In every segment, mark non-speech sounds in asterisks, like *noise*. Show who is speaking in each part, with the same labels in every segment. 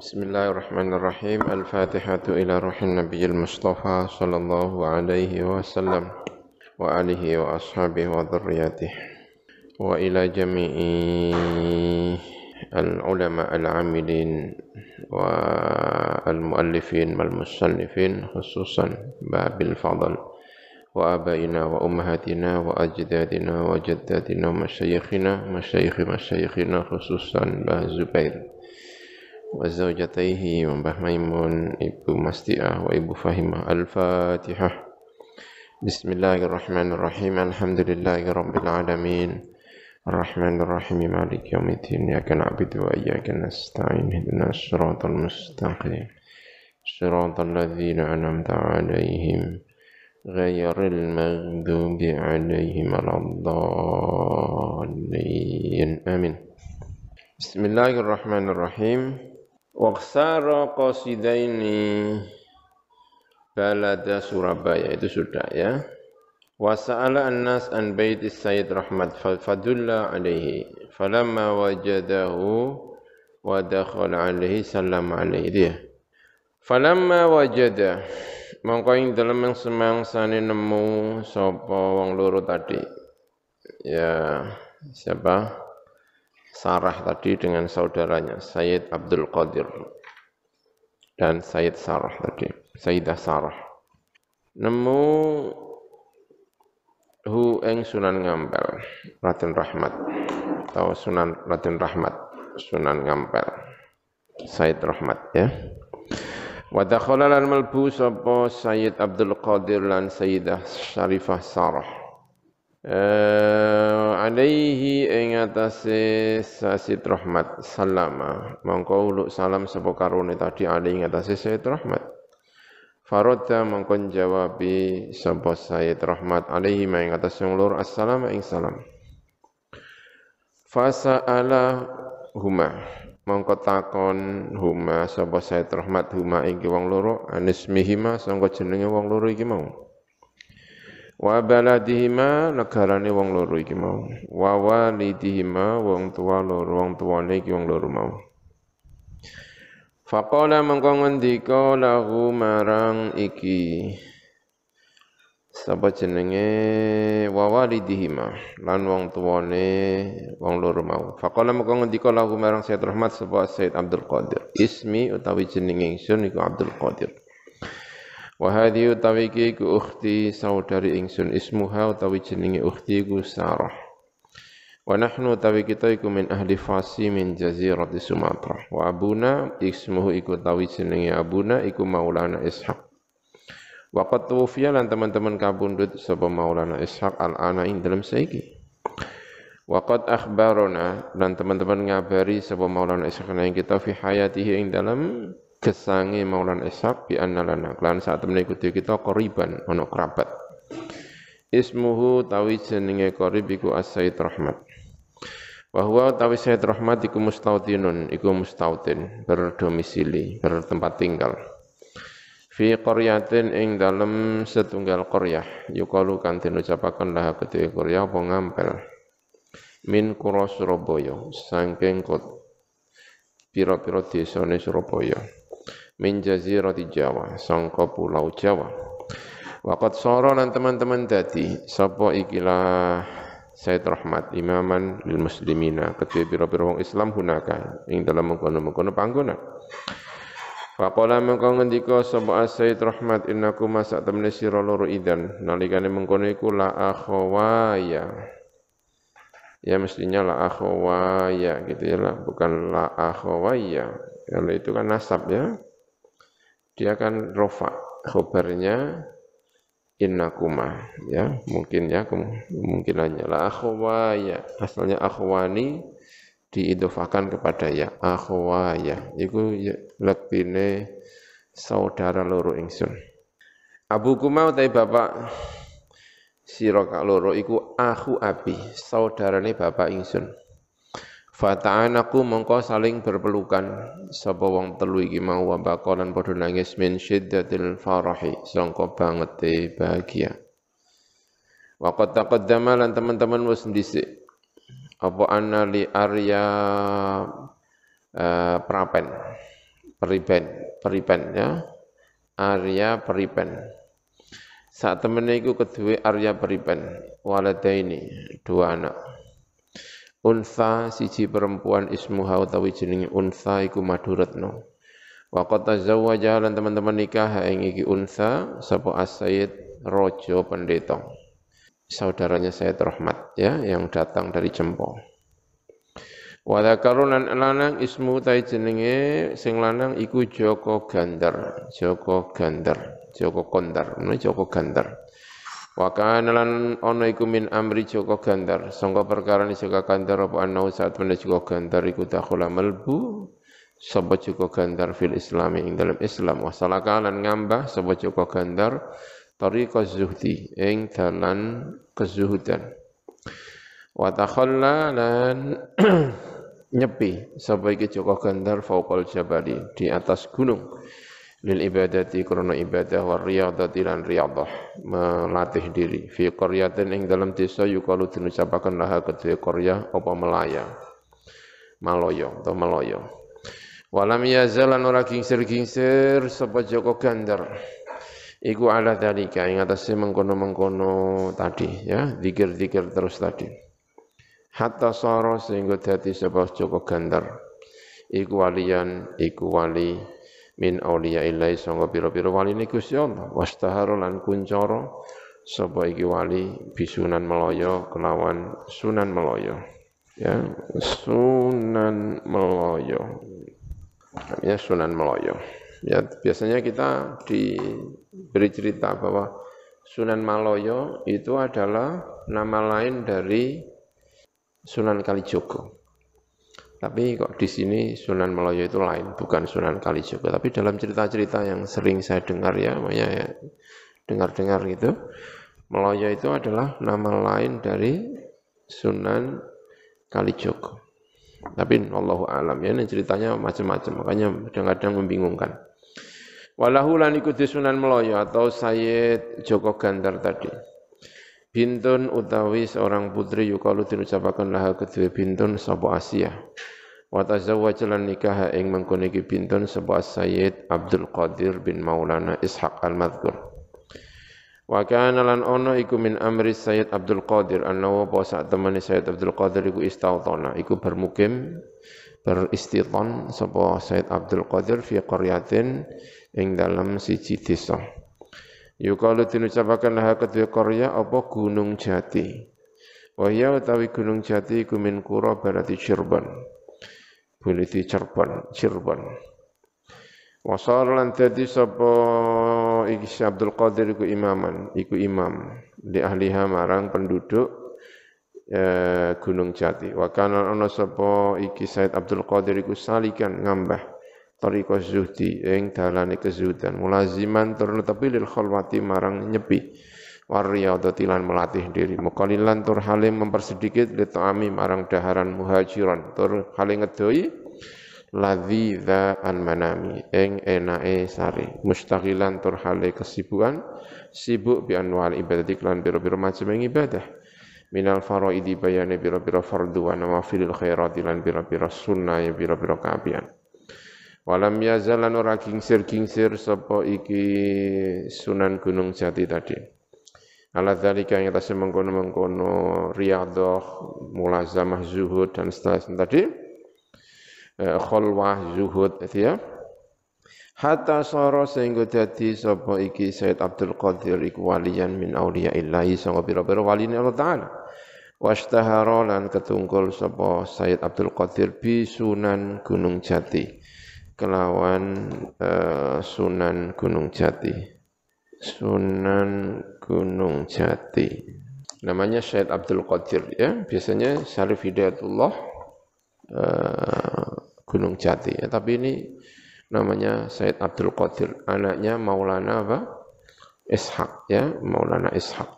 Speaker 1: بسم الله الرحمن الرحيم الفاتحة إلى روح النبي المصطفى صلى الله عليه وسلم وآله وأصحابه وذرياته وإلى جميع العلماء العاملين والمؤلفين والمصنفين خصوصا باب الفضل وآبائنا وأمهاتنا وأجدادنا وجداتنا ومشايخنا مشايخ مشايخنا خصوصا باه زبير وزوجتيه ومبه ميمون ibu Masti'ah wa ibu Fahimah Al-Fatihah Bismillahirrahmanirrahim Alhamdulillahirabbil alamin Ar-Rahmanirrahim Malik yaumiddin Iyyaka na'budu wa iyyaka nasta'in Ihdinas siratal mustaqim صراط الذين أنعمت عليهم غير المغضوب عليهم ولا الضالين آمين بسم الله الرحمن الرحيم Waksara qasidaini balada Surabaya itu sudah ya. Wasa'ala an-nas an baiti Sayyid Rahmat fadulla alaihi. Falamma wajadahu wa dakhala alaihi sallam alaihi dia. Falamma wajada mongko ing dalem semangsane nemu sapa wong loro tadi. Ya, siapa? Sarah tadi dengan saudaranya Sayyid Abdul Qadir dan Sayyid Sarah tadi, Sayyidah Sarah. Nemu hu eng Sunan Ngampel, Raden Rahmat atau Sunan Raden Rahmat, Sunan Ngampel. Sayyid Rahmat ya. Wa dakhala lan Sayyid Abdul Qadir lan Sayyidah Syarifah Sarah uh, alaihi ing atase sasid rahmat salama. Mongko uluk salam sapa karone tadi alaihi ing atase sasid rahmat. Farodda mongkon jawabi sapa Sayyid Rahmat alaihi ing atas yang lur assalamu ing salam. Fasa'ala huma mongko takon huma sapa Sayyid Rahmat huma ing wong loro anismihima sangka jenenge wong loro iki mau wa baladihima negarane wong loro iki mau. Wa walidihima wong tua loro wong tuane iki wong loro mau. Faqala mengko ngendika lahu marang iki. Sapa jenenge? Wa walidihima lan wong tuane wong loro mau. Faqala mengko ngendika lahu marang Sayyid Rahmat sapa Sayyid Abdul Qadir. Ismi utawi jenenge ingsun iku Abdul Qadir Wa hadhi utawi iki ku ukhti saudari ingsun ismuha utawi jenenge ukhti ku Sarah. Wa nahnu utawi kita iku min ahli Fasi min jazirati Sumatra. Wa abuna ismuhu iku utawi jenenge abuna iku Maulana Ishaq. Wa qad tuwfiya lan teman-teman kabundut sapa Maulana Ishaq al-ana ing dalam saiki. Wa qad akhbarona dan teman-teman ngabari sapa Maulana Ishaq ing kita fi hayatihi ing dalam kesangi Maulana Ishaq bi anna lana. Lan saat temene kudu kita qoriban ono kerabat. Ismuhu tawi jenenge qarib iku as-sayyid rahmat. Wa huwa tawi sayyid rahmat iku mustautinun iku mustautin berdomisili bertempat tinggal. Fi qaryatin ing dalem setunggal qaryah yukalu kan den ucapaken lah kedue qaryah apa ngampel. Min kura Surabaya saking kot pira-pira desane Surabaya min jazirati Jawa sangka pulau Jawa. Waqat soro lan teman-teman dadi sapa ikilah Said Rahmat imaman lil muslimina ketua biro-biro wong Islam hunaka ing dalam mengkono-mengkono panggonan. Faqala mengko ngendika sapa Said Rahmat innaku masak temne sira loro idan nalikane mengkono iku la akhawaya ya mestinya la akhawaya gitu ya lah bukan la akhawaya kalau itu kan nasab ya dia kan rofa khobarnya innakuma ya mungkin ya kemungkinannya la akhwaya asalnya akhwani diidofakan kepada ya akhwaya itu ya, lebihne saudara loro ingsun. Abu Kuma utai bapak sira loro iku aku abi saudarane bapak ingsun Fata'anaku mongko saling berpelukan sapa wong telu iki mau wa baqalan padha nangis min syiddatil farahi sangka bangete bahagia. Wa qad taqaddama lan teman-teman wis dhisik apa anna li Arya uh, Prapen Peripen, Peripen ya. Arya Peripen. Saat temennya itu kedua Arya Peripen, waladaini, dua anak. Unsa siji perempuan ismuha utawi jenenge unsa iku Maduratno. Wa qad tazawwaja lan teman-teman nikah ing iki unsa sapa As-Sayyid Rojo Pendeta. Saudaranya Sayyid Rahmat ya yang datang dari Jempol. Wa dzakarunan lanang ismu tai jenenge sing lanang iku Joko Gandar, Joko Gandar, Joko Kondar, Joko Gandar. Wa kana lan ana iku min amri Joko Gandar, sangka perkara ni Joko Gandar apa ana saat menawa Joko Gandar iku dakhula melbu sapa Joko Gandar fil Islam ing dalam Islam. Wa salaka lan ngambah sapa Joko Gandar tariqa zuhdi ing dalan kezuhudan. Wa takhalla *clears throat* nyepi sapa iki Joko Gandar fauqal jabali di atas gunung lil ibadati krana ibadah wa riyadati lan riyadah. Melatih diri. Fi qaryatin ing dalam desa yukalu dinucapaken laha kedue qarya apa melaya maloyo atau meloyo. Walam yazalan ora kingsir-kingsir sapa Joko Gandar? Iku ala dalika ing atase mengkono-mengkono tadi ya zikir-zikir terus tadi. Hatta sara sehingga dadi sapa Joko Gandar. Iku walian iku wali min auliya ilai sangga pira-pira wali ne Gusti Allah. Wastahara lan kuncara sapa wali? Bisunan meloyo kelawan sunan meloyo. Ya sunan meloyo. Ya sunan meloyo. Ya biasanya kita diberi cerita bahwa Sunan Maloyo itu adalah nama lain dari Sunan Kalijogo. Tapi kok di sini Sunan Maloyo itu lain, bukan Sunan Kalijogo. Tapi dalam cerita-cerita yang sering saya dengar ya, ya dengar-dengar gitu, Maloyo itu adalah nama lain dari Sunan Kalijogo. Tapi Allahu alam ya, ini ceritanya macam-macam, makanya kadang-kadang membingungkan. Walahu lan ikuti Sunan Maloyo atau Sayyid Joko Gandar tadi. Bintun utawi seorang putri yukalu diucapaken laha kedua bintun sapa Asia. Wa tazawwaja lan nikah ing mengkono iki bintun sapa Sayyid Abdul Qadir bin Maulana Ishaq al-Madhkur. Wa kana lan ono iku min amri Sayyid Abdul Qadir annahu apa sak temene Sayyid Abdul Qadir iku istautana iku bermukim beristiton sapa Sayyid Abdul Qadir fi qaryatin ing dalam siji desa. Yukalu dinucapakan laha kedua Korea apa Gunung Jati. Wahya utawi Gunung Jati iku min kura berarti Cirebon. Buliti Cirebon, Cirebon. Wasar lan dadi sapa iki Abdul Qadir iku imaman, iku imam di ahliha marang penduduk eh, Gunung Jati. Wa kana ana sapa iki Said Abdul Qadir iku salikan ngambah tariqa zuhdi ing dalane kezuhudan. Mulaziman tur netepi lil khalwati marang nyepi. Wariyadati lan melatih diri. Muqalilan tur halim mempersedikit li ta'ami marang daharan muhajiran. Tur halim ngedoi ladzi an manami ing enake sari mustaqilan tur hale kesibukan sibuk bi anwal ibadah lan biro-biro macam ibadah. Minal faraidi bayane biro-biro fardu wa nawafilil khairati lan biro-biro sunnah ya biro-biro kaapian Walam yazalan ora kingsir-kingsir sapa iki Sunan Gunung Jati tadi. Ala dzalika yang atas mengkono-mengkono riyadhah, mulazamah zuhud dan seterusnya tadi. Eh, khulwah zuhud itu ya. Hatta sara sehingga dadi sapa iki Said Abdul Qadir iku waliyan min auliya illahi sanga pira-pira waline Allah taala. Washtahara lan ketungkul sapa Said Abdul Qadir bi Sunan Gunung Jati kelawan uh, Sunan Gunung Jati. Sunan Gunung Jati. Namanya Syed Abdul Qadir ya. Biasanya Syarif Hidayatullah uh, Gunung Jati ya. Tapi ini namanya Syed Abdul Qadir. Anaknya Maulana apa? Ishaq ya, Maulana Ishaq.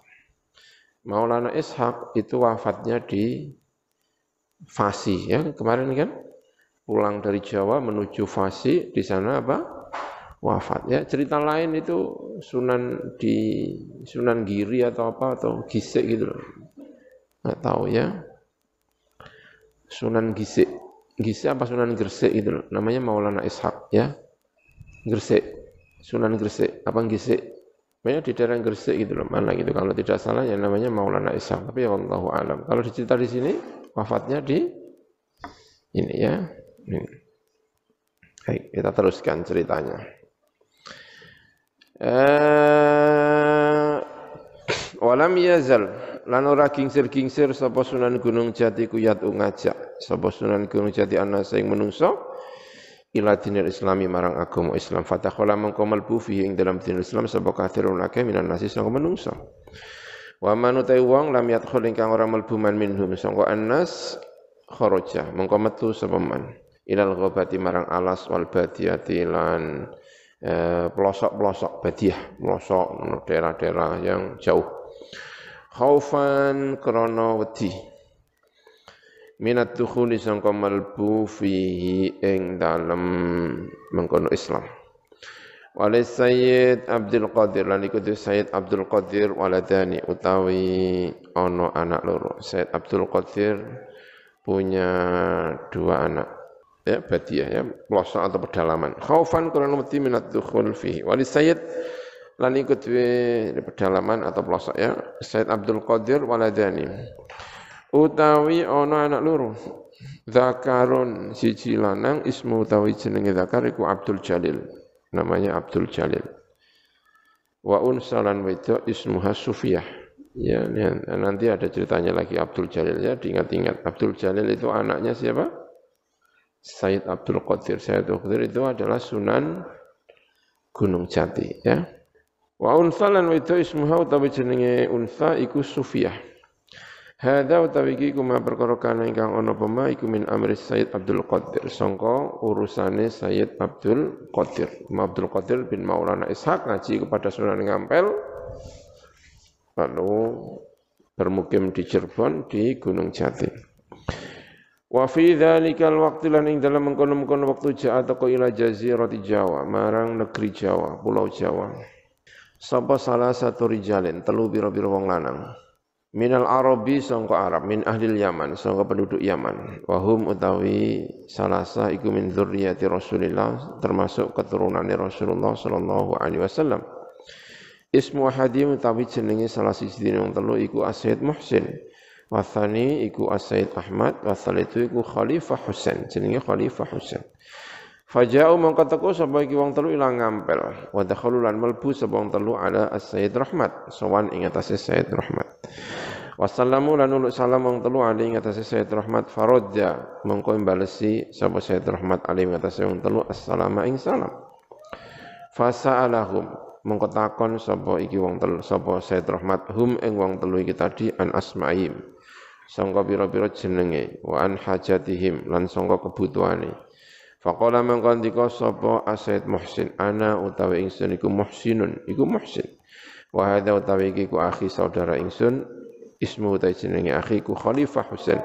Speaker 1: Maulana Ishaq itu wafatnya di Fasi ya kemarin kan pulang dari Jawa menuju Fasi di sana apa wafat ya cerita lain itu Sunan di Sunan Giri atau apa atau Gisik gitu loh nggak tahu ya Sunan Gisik Gisik apa Sunan Gresik gitu loh namanya Maulana Ishak ya Gresik, Sunan Gresik, apa Gresik? Banyak di daerah Gresik gitu loh, mana gitu. Kalau tidak salah ya namanya Maulana Ishaq. Tapi ya Allah alam. Kalau dicerita di sini, wafatnya di ini ya. Baik, kita teruskan ceritanya. Eh, walam yazal lan ora kingsir-kingsir sapa Sunan Gunung Jati kuyat ngajak sapa Sunan Gunung Jati ana sing menungso ila dinil islami marang agama Islam. Fatakhala mengko malbu fihi ing dalam dinil Islam sapa kafirun akeh minan nasi sanga menungso. Wa man utai wong lam yadkhul ingkang ora malbu man minhum sangka annas kharaja. Mengko metu sapa man ilal ghabati marang alas wal badiyati lan eh, pelosok-pelosok badiah pelosok daerah-daerah yang jauh khaufan krana wedi minat dukhuli sangka malbu fihi ing dalem mengkono Islam. Wali Sayyid Abdul Qadir lan iku Sayyid Abdul Qadir waladani utawi ono anak loro. Sayyid Abdul Qadir punya dua anak. Ya, badiah ya, pelosok atau pedalaman. Khaufan kurang mati minat dukhul fihi. Wali Sayyid lan ikut pedalaman atau pelosok ya. Sayyid Abdul Qadir waladani. Utawi ana anak loro. Zakarun siji lanang ismu utawi jenenge zakar iku Abdul Jalil. Namanya Abdul Jalil. Wa unsalan wedok ismuha Sufiyah. Ya nanti ada ceritanya lagi Abdul Jalil ya diingat-ingat. Abdul Jalil itu anaknya siapa Sayyid Abdul Qadir Sayyid Abdul Qadir itu adalah Sunan Gunung Jati ya wa unsalan wedok ismuha utawi jenenge unsa iku Sufiyah Hadza utawi iki kuma perkara kana ingkang ana pema iku min amri Sayyid Abdul Qadir sangka urusane Sayyid Abdul Qadir. Abdul Qadir bin Maulana Ishaq ngaji kepada Sunan Ngampel lalu bermukim di Cirebon di Gunung Jati. Wa fi dzalikal waqti lan ing dalam mengkono-mengkono waktu ja'a teko ila jazirati Jawa, marang negeri Jawa, pulau Jawa. Sapa salah satu rijalin, telu biro-biro wong lanang. Minal arabi sangka Arab min ahli Yaman sangka penduduk Yaman. Wahum utawi salasa iku min dzurriyyati Rasulillah termasuk keturunan Rasulullah sallallahu alaihi wasallam. Ismu hadim utawi jenenge salah siji wong telu iku Asyid Muhsin Wathani iku Asyid Ahmad itu iku Khalifah Husain jenenge Khalifah Husain. Faja'u mongko teko sapa iki wong telu ilang ngampel. Wa dakhalu lan melbu sapa wong telu ala As-Sayyid Rahmat sowan ing atase Sayyid Rahmat. Wassalamu lan uluk salam wong telu ali ing atase Sayyid Rahmat farodja mongko imbalesi sapa Sayyid Rahmat ali ing atase wong telu assalamu ing salam. Fasa'alahum mongko takon sapa iki wong telu sapa Sayyid Rahmat hum ing wong telu iki tadi an asma'im sangka pira-pira jenenge wa an hajatihim lan sangka kebutuhane Faqala mengkandika sapa Asaid Muhsin ana utawi ingsun iku muhsinun iku muhsin. Wa hadza utawi iki ku akhi saudara ingsun ismu utawi jenenge akhi ku Khalifah Husain.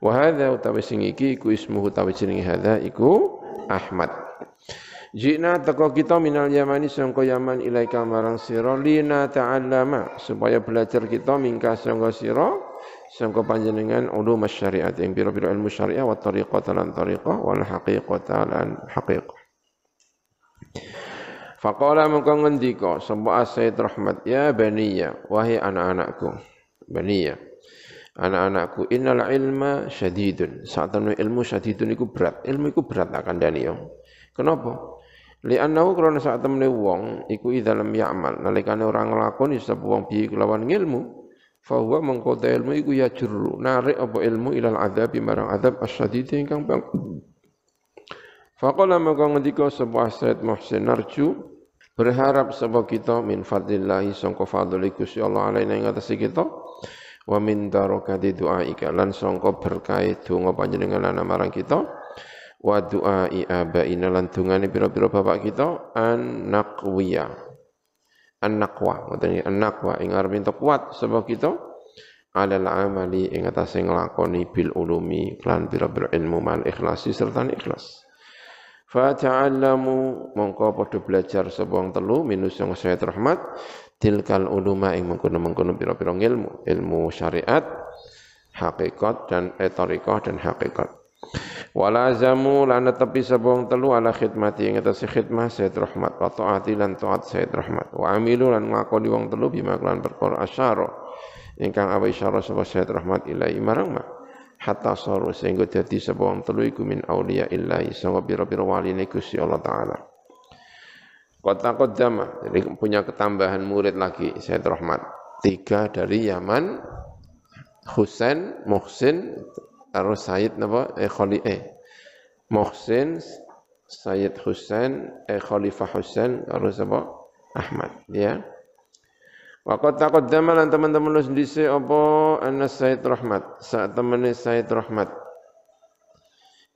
Speaker 1: Wa hadza utawi sing iki ku ismu utawi jenenge hadza iku Ahmad. Jina teko kita minal Yamani sangka Yaman ilaika marang sira lina ta'allama supaya belajar kita mingka sangka sira sangka panjenengan ulum syariat yang biro-biro ilmu syariah wa tariqah lan tariqah wal haqiqah lan haqiqah. Faqala mengko ngendika sapa Sayyid Rahmat ya baniya wahai anak-anakku baniya anak-anakku innal ilma syadidun. Saat ilmu syadidun iku berat ilmu iku berat akan dani yo. Kenapa? Li'annahu krana saat temene wong iku idza lam ya'mal nalikane ora nglakoni sapa wong piye kelawan ilmu Fahuwa mengkota ilmu iku ya juru narik apa ilmu ilal adab marang adab asyadid ingkang bang. Faqala maka ngendika sebuah Said Muhsin narju berharap sebab kita min fadlillahi sangka fadli Gusti Allah alaina ing atas kita wa min darakati du'aika lan sangka berkah donga panjenengan lan marang kita wa du'ai abaina lan dungane pira-pira bapak kita an naqwiya an-naqwa. Ngoten an-naqwa. Ing arep entuk kuat sebab kita alal amali ing atase nglakoni bil ulumi klan pira-pira ilmu mal ikhlasi serta ikhlas. Fa ta'allamu mongko padha belajar sebang telu minus yang saya rahmat tilkal uluma ing mengkono-mengkono pira-pira ilmu ilmu syariat hakikat dan etorikoh dan hakikat Wala zamu lan tepi sabong telu ala khidmati. Ing atas khidmah Sayyid Rahmat. Wa taati lan taat Sayyid Rahmat. Wa amilu lan ngakoni wong telu bima kelan perkara asyara. Ingkang awe isyara sapa Sayyid Rahmat ilai marang ma hatta saru sehingga dadi sapa telu iku min auliya illahi. Sanga pira-pira waline Gusti Allah taala. Kota Kodama, jadi punya ketambahan murid lagi, Sayyid Rahmat. Tiga dari Yaman, Husain, Muhsin, karo Sayyid napa? Eh Khali eh Muhsin Sayyid Husain eh Khalifah Husain karo sapa Ahmad ya. Waqat taqaddama lan teman-teman lu sendiri apa? Anna Sayyid Rahmat. Saat temene Sayyid Rahmat.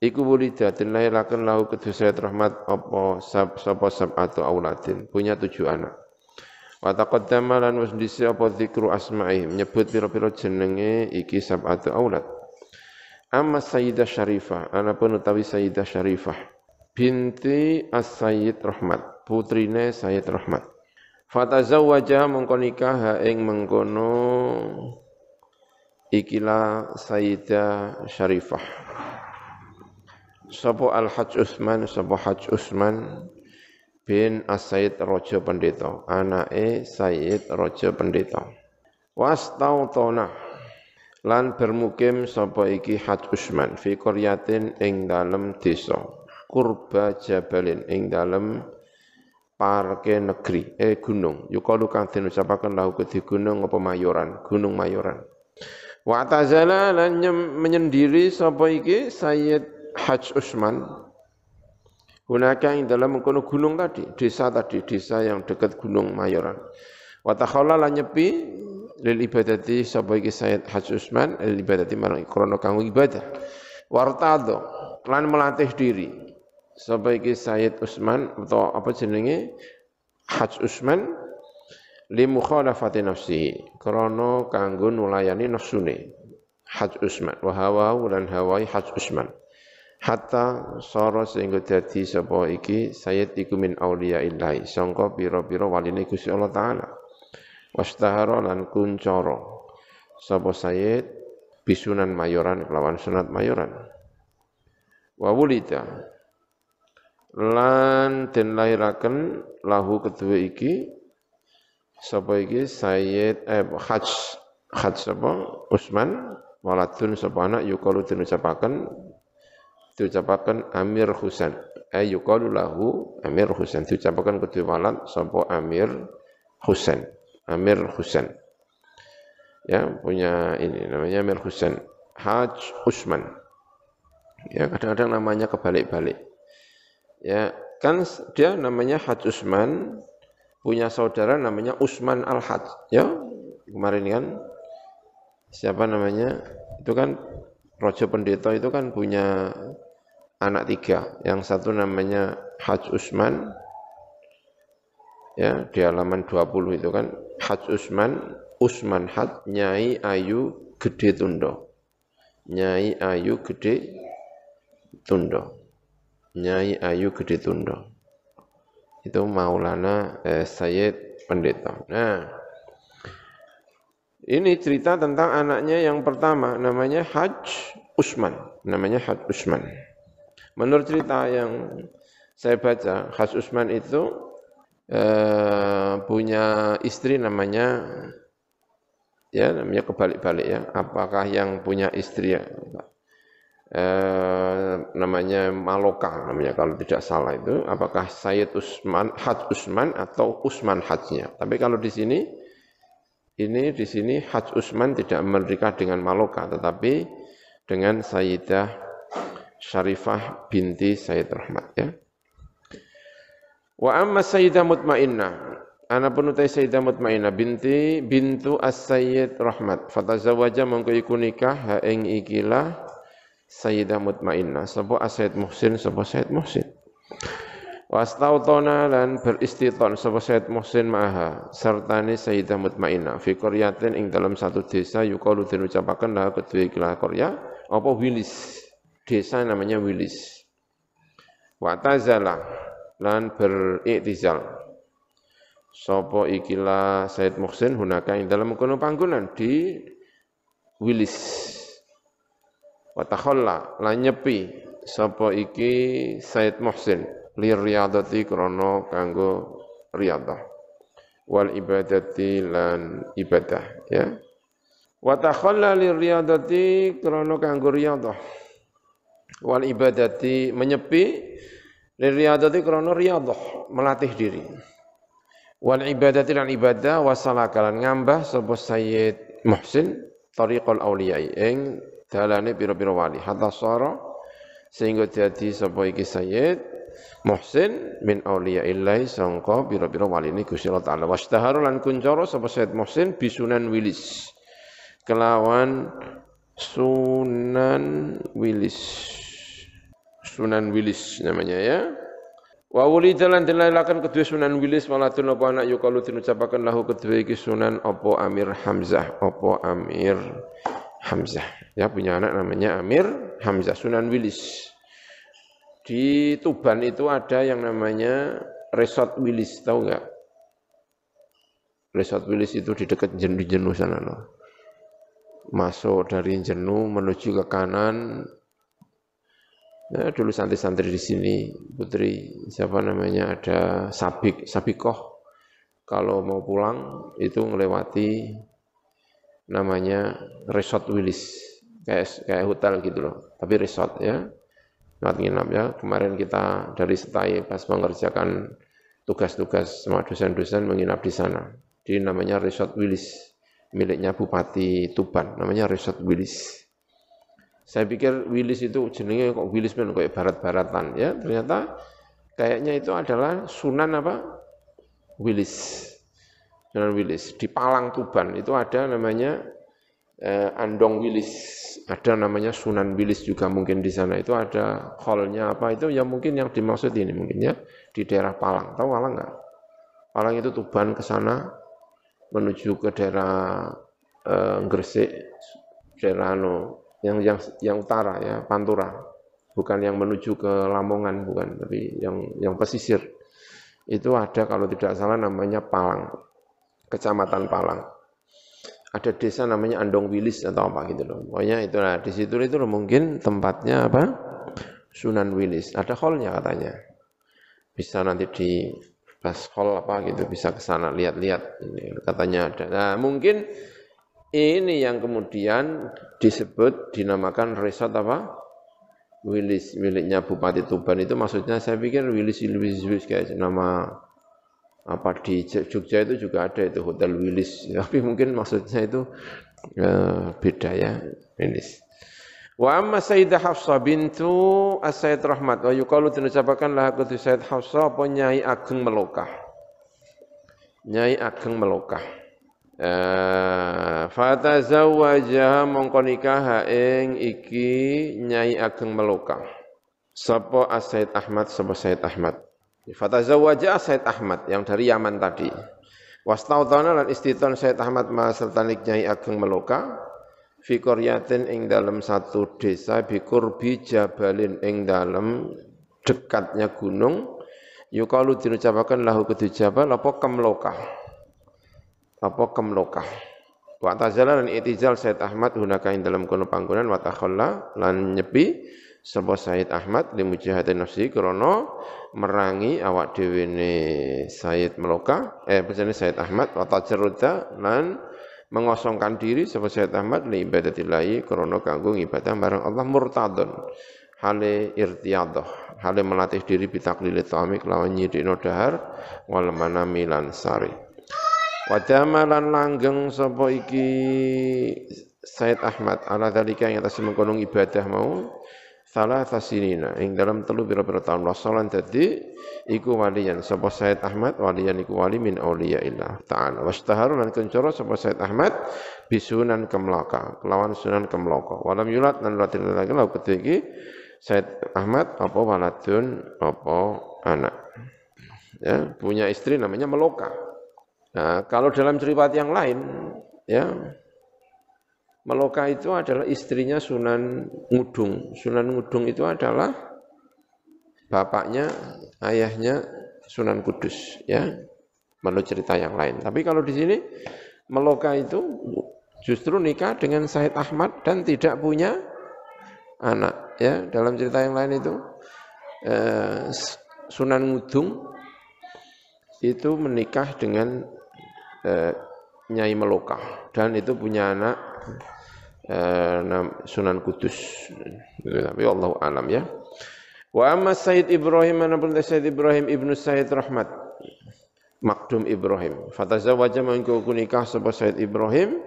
Speaker 1: Iku wulida dan lahirakan lahu kedua Sayyid Rahmat apa? Sab sapa sab atau auladin. Punya tujuh anak. Wa taqaddama lan wis apa? Zikru asma'i. Menyebut pira-pira jenenge iki sab atau aulad Amma Sayyidah Syarifah, anapun utawi Sayyidah Syarifah, binti As-Sayyid Rahmat, putrine Sayyid Rahmat. Fatazawwaja mengko nikah ing mengkono ikilah Sayyidah Syarifah. Sapa Al-Hajj Utsman, sapa Hajj Utsman bin As-Sayyid Raja Pendeta, anake Sayyid Raja Pendeta. Wastautona lan bermukim sapa iki Haj Usman fi qaryatin ing dalem desa kurba jabalin ing dalem parke negeri eh gunung. Yukalu kang den ucapaken lahu kedhi gunung apa mayoran? Gunung mayoran. Wa tazala lan menyendiri sapa iki Sayyid Haj Usman. Gunaka ing dalam mengkono gunung tadi, desa tadi, desa yang dekat gunung Mayoran. Wa takhala lan nyepi lil ibadati sapa iki Sayyid Haji Usman lil ibadati marang krana kanggo ibadah. Wartado lan melatih diri. Sapa iki Sayyid Usman atau apa jenenge? Haji Usman li mukhalafati nafsihi krana kanggo nulayani nafsune. Haji Usman wa hawa lan hawai Haji Usman. Hatta sara sehingga dadi sapa iki Sayyid iku min auliya illahi sangka pira-pira waline Gusti Allah taala wastahara lan kuncara sapa Sayyid? Bisunan mayoran kelawan sunat mayoran. Wa lan den lahiraken lahu kedua iki sapa iki? Sayyid eh Haj Haj sapa? Usman waladun sapa anak? Yukalu den ucapaken Amir Husain. Eh yukalu lahu Amir Husain. Diucapaken kedua walad sapa Amir Husain Amir Husain. Ya, punya ini namanya Amir Husain. Haj Usman. Ya, kadang-kadang namanya kebalik-balik. Ya, kan dia namanya Haj Usman, punya saudara namanya Usman Al-Haj. Ya, kemarin kan siapa namanya? Itu kan Rojo Pendeta itu kan punya anak tiga. Yang satu namanya Haj Usman, ya di halaman 20 itu kan Haj Usman Usman Haj Nyai Ayu Gede Tundo. Nyai Ayu Gede Tundo. Nyai Ayu Gede Tundo. Itu Maulana eh, Sayyid Pendeta. Nah ini cerita tentang anaknya yang pertama namanya Haj Usman. Namanya Haj Usman. Menurut cerita yang saya baca Haj Usman itu Eh, punya istri namanya ya namanya kebalik-balik ya. Apakah yang punya istri ya eh, namanya Maloka namanya kalau tidak salah itu apakah Sayyid Usman Haj Usman atau Usman Hajnya. Tapi kalau di sini ini di sini Haj Usman tidak menikah dengan Maloka tetapi dengan Sayyidah Syarifah binti Sayyid Rahmat ya. Wa amma Sayyidah Mutmainnah Ana penutai Sayyidah Mutmainnah binti bintu As-Sayyid Rahmat. Fatazawaja mongko iku nikah ha ing ikilah Sayyidah Mutmainnah. Sapa As-Sayyid Muhsin, sapa Sayyid Muhsin. Wastautona lan beristiton sapa Sayyid Muhsin maha sertane Sayyidah Mutmainnah fi qaryatin ing dalam satu desa yukalu den ucapaken lah kedua ikilah qarya apa Wilis. Desa namanya Wilis. Wa tazala lan beriktizal. Sapa ikilah Said Muhsin hunaka ing dalam kono panggonan di Wilis wa takhalla lan nyepi sapa iki Said Muhsin li riyadati krana kanggo riyadah. Wal ibadati lan ibadah ya. Wa takhalla li riyadati krana kanggo riyadah. Wal ibadati menyepi li riyadati krana riyadah melatih diri. Wal ibadati lan ibadah wasalakalan ngambah sapa Sayyid Muhsin tariqul awliyai ing dalane pira-pira wali. Hatta sara sehingga jadi sapa iki sayyid Muhsin min auliya illahi sangka pira-pira wali ini Gusti Allah taala. Wastahara lan kuncara sapa Sayyid Muhsin bisunan wilis. Kelawan Sunan Wilis Sunan Wilis namanya ya Wa wulida lan dilailaken kedua Sunan Wilis waladun apa anak yukalu dinucapaken lahu kedua iki Sunan apa Amir Hamzah apa Amir Hamzah. Ya punya anak namanya Amir Hamzah Sunan Wilis. Di Tuban itu ada yang namanya Resort Wilis, tahu enggak? Resort Wilis itu di dekat Jenuh Jenuh sana loh. Masuk dari Jenuh menuju ke kanan Ya, dulu santri-santri di sini, putri siapa namanya ada Sabik, Sabikoh. Kalau mau pulang itu melewati namanya Resort Willis, kayak kayak hotel gitu loh, tapi resort ya. Tempat nginap ya. Kemarin kita dari Setai pas mengerjakan tugas-tugas sama dosen-dosen menginap di sana. Di namanya Resort Willis, miliknya Bupati Tuban, namanya Resort Willis. Saya pikir Willis itu jenenge kok Willis men kayak barat-baratan ya. Ternyata kayaknya itu adalah Sunan apa? Willis. Sunan Willis di Palang Tuban itu ada namanya eh, Andong Willis. Ada namanya Sunan Willis juga mungkin di sana itu ada hallnya apa itu ya mungkin yang dimaksud ini mungkin ya di daerah Palang. Tahu Palang nggak? Palang itu Tuban ke sana menuju ke daerah eh, Gresik, daerah no, yang yang yang utara ya Pantura. Bukan yang menuju ke Lamongan bukan tapi yang yang pesisir. Itu ada kalau tidak salah namanya Palang. Kecamatan Palang. Ada desa namanya Andong Wilis atau apa gitu loh. Pokoknya itu lah di situ itu loh, mungkin tempatnya apa? Sunan Wilis. Ada hallnya katanya. Bisa nanti di pas hall apa gitu bisa ke sana lihat-lihat. Katanya ada. Nah mungkin ini yang kemudian disebut dinamakan resort apa? Wilis miliknya Bupati Tuban itu maksudnya saya pikir Wilis Wilis Wilis kayak nama apa di Jogja itu juga ada itu Hotel Wilis *laughs* tapi mungkin maksudnya itu uh, beda ya Wilis. Wa amma Sayyidah Hafsah bintu As-Sayyid Rahmat wa yuqalu dinucapakan lah kudu Sayyid Hafsah apa Nyai Ageng Melokah. Nyai Ageng Melokah. Eh, fatazawwaja mongko nikah ing iki Nyai Ageng Meloka. Sapa Asaid Ahmad sapa Said Ahmad. Fatazawwaja Said Ahmad yang dari Yaman tadi. Wastautana lan istiton Said Ahmad ma sertanik Nyai Ageng Meloka fi qaryatin ing dalam satu desa bikurbi jabalin ing dalam dekatnya gunung yukalu dinucapakan lahu kudu jabal apa kemloka apa kemlokah? Wa tazala lan itizal Said Ahmad hunaka ing dalam kono panggonan wa takhalla lan nyepi sapa Said Ahmad li mujahadin nafsi krana merangi awak dhewe ne Said Meloka eh pesene Said Ahmad wa tajarruda lan mengosongkan diri sapa Said Ahmad li ibadatillahi krana kanggo ibadah marang Allah murtadun hale irtiyadah hale melatih diri bitaklili ta'ami kelawan nyidikno dahar wal manami lan Wadama lan langgeng sapa iki? Said Ahmad ala dalika yang atas mengkonong ibadah mau. Salah tasinina ing dalam telu pira-pira tahun wasalan dadi iku waliyan sapa Said Ahmad waliyan iku wali min auliya illah ta'ala. Wastaharu lan kencoro sapa Said Ahmad bisunan kemlaka kelawan sunan kemlaka walam yulat lan latin lagi lau ketiki Said Ahmad apa waladun apa anak. Ya punya istri namanya Meloka Nah, kalau dalam cerita yang lain, ya, Meloka itu adalah istrinya Sunan Ngudung. Sunan Ngudung itu adalah bapaknya, ayahnya Sunan Kudus, ya. Menurut cerita yang lain. Tapi kalau di sini Meloka itu justru nikah dengan Said Ahmad dan tidak punya anak ya dalam cerita yang lain itu eh, Sunan Ngudung itu menikah dengan eh, Nyai Meloka. Dan itu punya anak eh, Sunan Kudus. Tapi Allah alam ya. Wa amma Said Ibrahim mana pun Said Ibrahim ibnu Said Rahmat. Makdum Ibrahim. Fatazawwaja mangko nikah sapa Said Ibrahim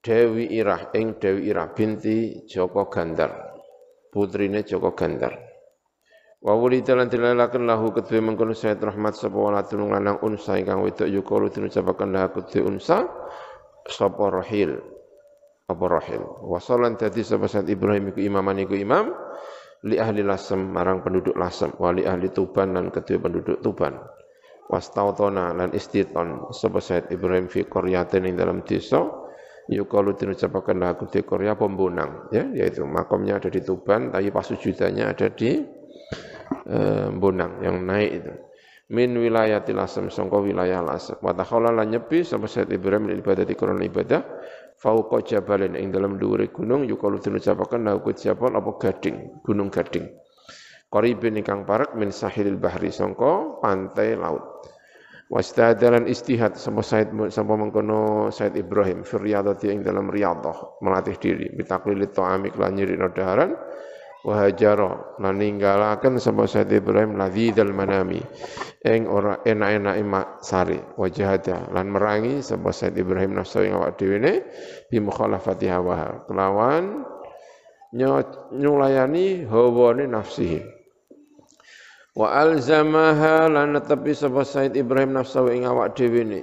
Speaker 1: Dewi Irah ing Dewi Irah binti Joko Gandar. Putrine Joko Gandar Wa wulida lan dilalaken lahu kedue mengkono Sayyid Rahmat sapa waladun lanang unsa ingkang wedok yukalu dinucapaken lahu kedue unsa? Sapa Rahil? Apa Rahil? Wasalan dadi sapa Sayyid Ibrahim iku imaman iku imam li ahli Lasem marang penduduk Lasem wali ahli Tuban lan kedue penduduk Tuban. Wastautona lan istiton sapa Sayyid Ibrahim fi qaryatin ing dalam desa yukalu dinucapaken lahu kedue Korea pembunang ya yaitu makamnya ada di Tuban tapi pasujudannya ada di Eh, bonang yang naik itu. Min wilayah tilasem sangka wilayah lasem wa takhala nyepi sapa Sayyid Ibrahim ibadah di krana ibadah fauqa jabalin ing dalam dhuwure gunung yukalu dinucapaken lahu siapa apa gading gunung gading. Qaribin ingkang parek min sahilil bahri sangka pantai laut. Wastadalan istihad sama Said sama mengkono Said Ibrahim firyadati ing dalam riyadah melatih diri bitaklilit ta'ami lan nyiri daharan wahajaro lan ninggalaken sapa Said Ibrahim ladzidal manami. Ing ora enak-enak mak sari wajahada lan merangi sapa Said Ibrahim nafsu ing awak dhewe ne bi mukhalafati hawa. Kelawan nyulayani hawane nafsihi wa alzamaha lan netepi sapa Said Ibrahim nafsu ing awak dhewe ne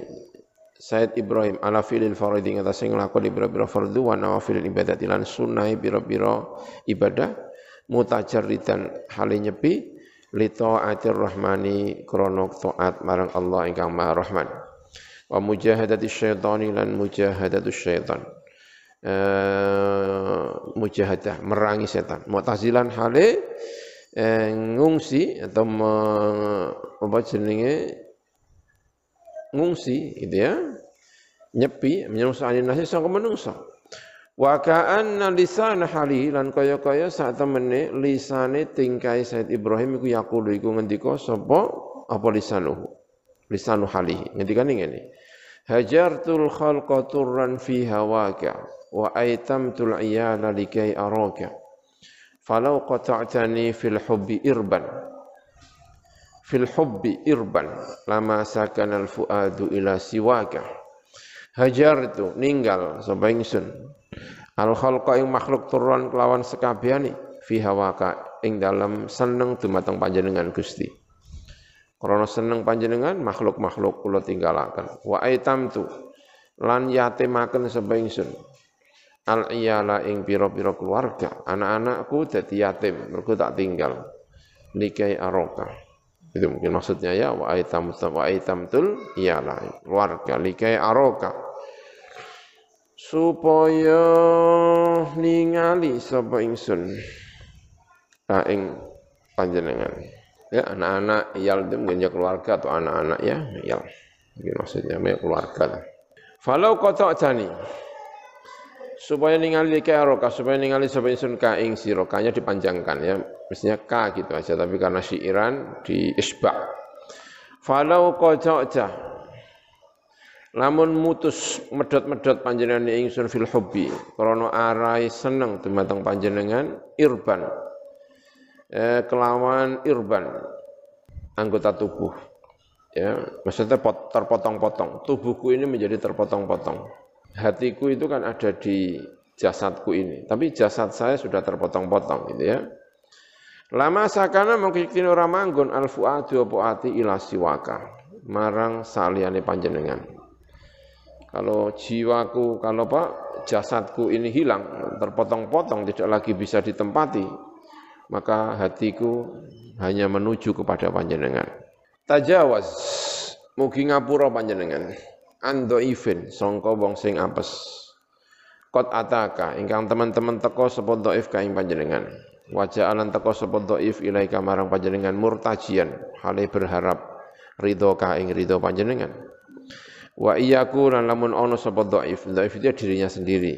Speaker 1: Said Ibrahim ala filil faridhi ngatasé nglakoni pira-pira fardhu wa nawafil ibadat lan sunah pira-pira ibadah mutajarridan hale nyepi li taatir rahmani krana taat marang Allah ingkang Maha Rahman. Wa mujahadati syaitani lan mujahadatu syaitan. Uh, mujahadah merangi setan mu'tazilan hale eh, ngungsi atau me, apa jenenge? Ngungsi gitu ya. Nyepi menyengsani nasi sang menungsa Wa ka'anna lisan hali lan kaya-kaya sak temene lisane tingkai Said Ibrahim iku yaqulu iku ngendika sapa apa lisanuhu. Lisanu halihi. Ngendikane ngene. Hajartul khalqa turran fi hawaka wa aitamtul iyala likai araka. Falau qata'tani fil hubbi irban fil hubbi irban lama sakana al fuadu ila siwaka hajartu ninggal sapa ingsun Al khalqa ing makhluk turun kelawan sekabehane fi hawaka ing dalam seneng dumateng panjenengan Gusti. Krana seneng panjenengan makhluk-makhluk kula tinggalaken. Wa aitamtu lan yatimaken sapa ingsun. Al iyala ing pira-pira keluarga, anak-anakku dadi yatim mergo tak tinggal. Likai aroka. Itu mungkin maksudnya ya wa aitam wa aitamtul iyala keluarga likai aroka supaya ningali sapa ingsun? Ka ing panjenengan. Ya anak-anak iyal itu mungkin keluarga atau anak-anak ya iyal mungkin maksudnya ya keluarga falau kota jani. Supaya ningali ke aroka supaya ningali sapa ingsun ka ing sirokanya dipanjangkan ya. Mestinya ka gitu aja tapi karena syiiran di isba. Falau kota Lamun mutus medot-medot panjenengan ingsun fil hubbi. Krana arai seneng dumateng panjenengan irban. Eh, kelawan irban anggota tubuh. Ya maksudnya terpotong-potong. Tubuhku ini menjadi terpotong-potong. Hatiku itu kan ada di jasadku ini. Tapi jasad saya sudah terpotong-potong gitu ya. Lama sakana mungkin ora manggon al fuadu apa ati ila siwaka. Marang saliyane panjenengan kalau jiwaku, kalau Pak jasadku ini hilang, terpotong-potong, tidak lagi bisa ditempati, maka hatiku hanya menuju kepada panjenengan. Tajawaz, mugi ngapura panjenengan. Ando ifin, songko wong sing apes. Kot ataka, ingkang teman-teman teko sapa dhaif kaing panjenengan. Wajah alan teko sapa dhaif ilaika marang panjenengan murtajian, hale berharap ridho kaing ridho panjenengan Wa iyyaku lan lamun ono sapa dhaif, dhaif itu dirinya sendiri.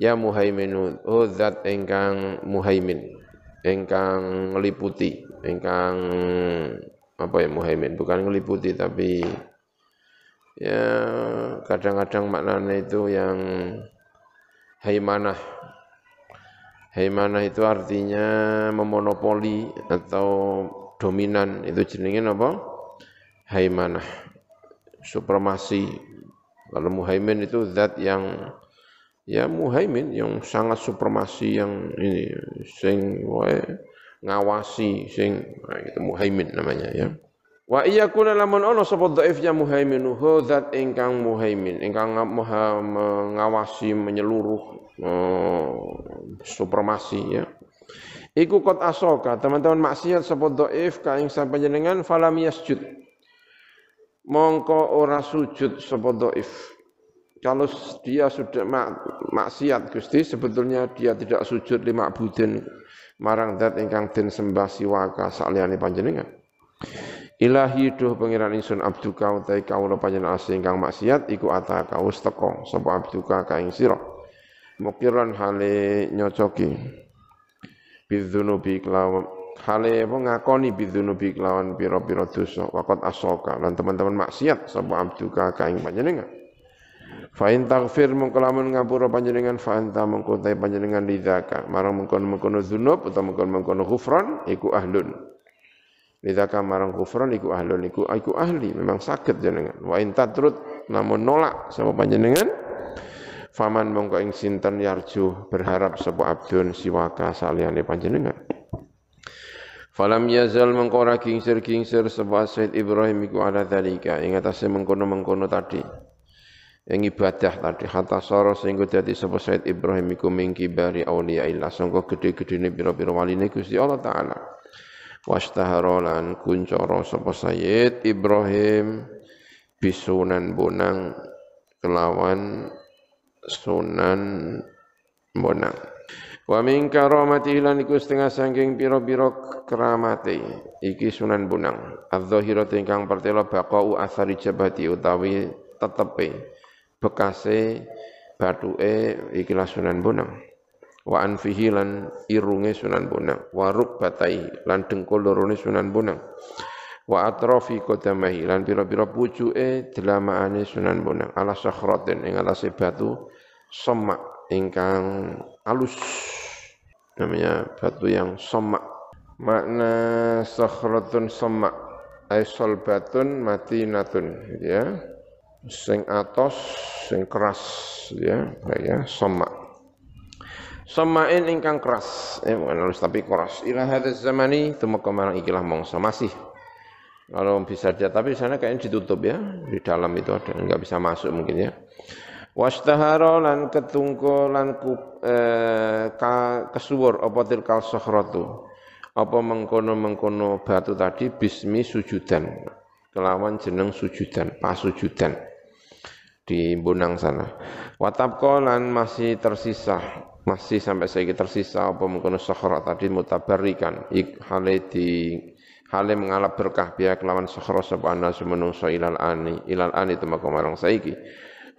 Speaker 1: Ya muhaimin, oh zat engkang muhaimin, engkang ngeliputi, engkang apa ya muhaimin, bukan ngeliputi tapi ya kadang-kadang maknanya itu yang haimanah. Haimanah itu artinya memonopoli atau dominan, itu jenenge apa? Haimanah supremasi. Kalau muhaimin itu zat yang ya muhaimin yang sangat supremasi yang ini sing wae ngawasi sing nah, itu muhaimin namanya ya. Wa iya kuna lamun ono sapa dhaifnya muhaimin hu zat ingkang muhaimin ingkang mengawasi menyeluruh uh, supremasi ya. Iku kot asoka teman-teman maksiat sapa dhaif ka ing panjenengan falam yasjud mongko ora sujud sapa dhaif. Kalau dia sudah mak, maksiat Gusti sebetulnya dia tidak sujud lima budin marang dat ingkang den sembah siwaka saliyane panjenengan. Ilahi duh pangeran ingsun abduka utai kawula panjenengan asing ingkang maksiat iku ata kaus teko sapa abduka ka ing sira. Mukiran hale nyocoki bidzunubi kelawan hale apa ngakoni bidzunubi kelawan pira-pira dosa? Waqat asoka. Lan teman-teman maksiat sapa abduka kaing panjenengan? Fa in taghfir mongko ngapura panjenengan fa anta mongko panjenengan lidzaka marang mengkono-mengkono dzunub utawa mengkono-mengkono ghufran iku ahlun. Lidzaka marang ghufran iku ahlun. Iku iku ahli memang sakit jenengan. Wa in tatrut namun nolak sama panjenengan faman mongko ing sinten yarju berharap sapa abdun siwaka saliyane panjenengan Falam yazal mengkora kingsir kingsir sebab Said Ibrahim iku ala dalika ing mengkono-mengkono tadi. Yang ibadah tadi hatta sara sehingga dadi sapa Said Ibrahim iku mingki bari auliya illa sangka gede-gedene pira-pira waline Gusti Allah taala. Wastahara lan kuncara sapa Sayyid Ibrahim bisunan bonang kelawan sunan bonang. Wa min karamati lan iku setengah saking pira-pira keramate iki Sunan Bunang. Adz-dzahiratu ingkang pertela baqau asari jabati utawi tetepe bekase bathuke iki Sunan Bunang. Wa anfihi lan irunge Sunan Bunang, wa rukbatai lan dengkul lorone Sunan Bunang. Wa atrafi qadamahi lan pira-pira pucuke delamaane Sunan Bunang ala sakhratin ing alase batu semak ingkang alus. Namanya batu yang somak makna sakhratun somak ay solbatun matinatun ya. Sing atos sing keras ya. Ya somak Somain ingkang keras, eh bukan tapi keras. Ila hadis zamani tumeka marang ikilah mongso masih. Kalau bisa dia, tapi sana kayaknya ditutup ya. Di dalam itu ada nggak bisa masuk mungkin ya. Wastahara lan ketungko lan eh, kesuwur apa tilkal sakhratu. Apa mengkono-mengkono batu tadi bismi sujudan. Kelawan jeneng sujudan, pasujudan di Bonang sana. Watabqa lan masih tersisa, masih sampai saya tersisa apa mengkono sakhra tadi mutabarikan ik hale di hale mengalap berkah biya kelawan sakhra sapa ana sumenungso ilal ani ilal ani temako marang saiki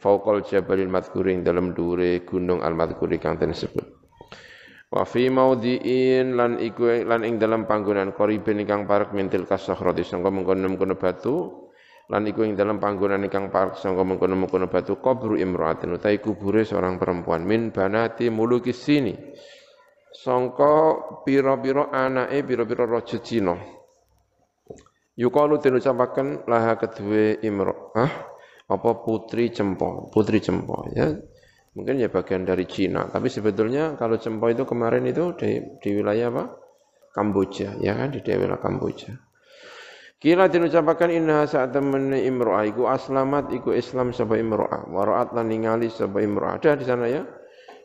Speaker 1: fauqal jabalil madhkuring dalam dure gunung al madhkuri kang den sebut wa fi maudhi'in lan iku lan ing dalam panggonan qaribin ingkang parek mintil kasakhrati sangka mengkono-mengkono batu lan iku ing dalam panggonan ingkang parek sangka mengkono-mengkono batu qabru imra'atin utai kubure seorang perempuan min banati mulukis sini sangka pira-pira anake pira-pira raja Cina Yukalu den ucapaken laha kedue imro. Hah? Apa putri cempo, putri cempo ya. Mungkin ya bagian dari Cina, tapi sebetulnya kalau cempo itu kemarin itu di, di wilayah apa? Kamboja, ya kan? Di daerah Kamboja. Kila diucapkan inna saat temen imro'ah iku aslamat iku Islam sapa imro'ah waraat lan ningali sapa imro'ah ada di sana ya?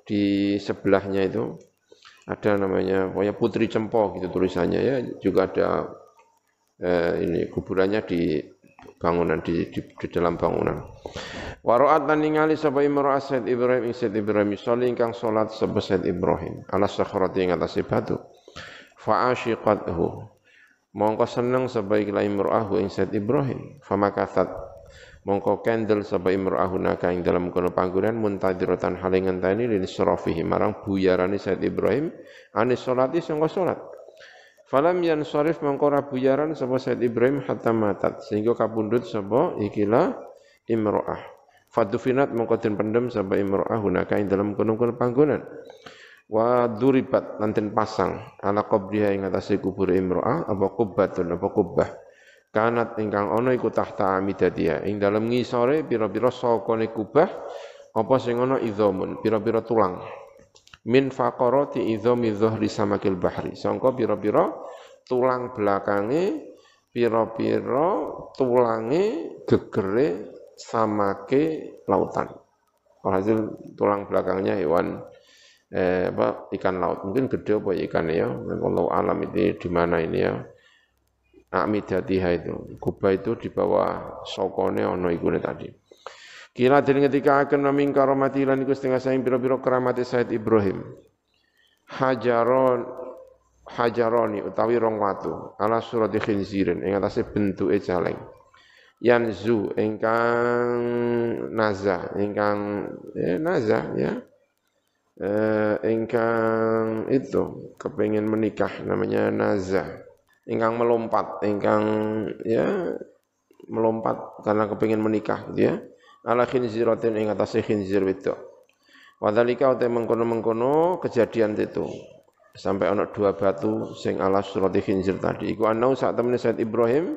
Speaker 1: Di sebelahnya itu. Ada namanya pokoknya putri cempo gitu tulisannya ya. Juga ada eh, ini kuburannya di bangunan di, di, di dalam bangunan. Waro'at lan ningali sapa imra'ah Said Ibrahim Said Ibrahim sholli ingkang salat sapa Said Ibrahim ala sakhrati ing atase batu. Fa ashiqathu. Mongko seneng sapa ikla imra'ah ing Said Ibrahim. Fa makathat mongko kendel sapa imra'ahuna ka ing dalam kono panggonan muntadiratan hale ngenteni lin surafihi marang buyarane Said Ibrahim anis salati sangka salat Falam yan sorif mengkora buyaran sapa Said Ibrahim hatta matat sehingga kapundut sapa ikilah imro'ah. Fadufinat mengko den pendem sapa imro'ah hunaka dalam kono-kono panggonan. Wa duribat nanten pasang ala qabriha ing atase kubur imro'ah apa kubbatun apa kubbah. Kanat ingkang ana iku tahta amidadia ing dalam ngisore pira-pira sakone kubah apa sing ana idzamun pira-pira tulang min faqarati idhami dhuhri samakil bahri sangka pira-pira tulang belakange pira-pira tulange gegere samake lautan Alhasil tulang belakangnya hewan eh, apa, ikan laut. Mungkin gede apa ikan ya. Kalau alam itu di mana ini ya. Amidatiha itu. Kubah itu di bawah sokone ono ikune tadi. Kila den ketika akan naming karomati lan iku setengah saing pira-pira keramati Said Ibrahim. Hajaron hajaroni utawi rong watu ala surati khinzirin ing atase bentuke caleng. Yanzu ingkang naza ingkang eh, naza ya. Eh, ingkang itu kepingin menikah namanya naza. Ingkang melompat, ingkang ya melompat karena kepingin menikah gitu ya ala khinziratin ing atase khinzir wedok. Wadhalika utai mengkono-mengkono kejadian itu. Sampai ana dua batu sing ala surati khinzir tadi. Iku anau saat temen Said Ibrahim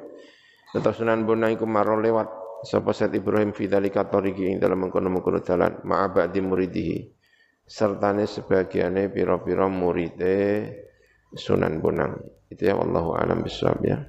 Speaker 1: tetap Sunan Bona iku maro lewat sapa Said Ibrahim fi dzalika tariqi ing dalam mengkono-mengkono dalan ma'a di muridihi. Sertane sebagiane pira-pira muride Sunan Bonang. Itu ya wallahu alam bisawab ya.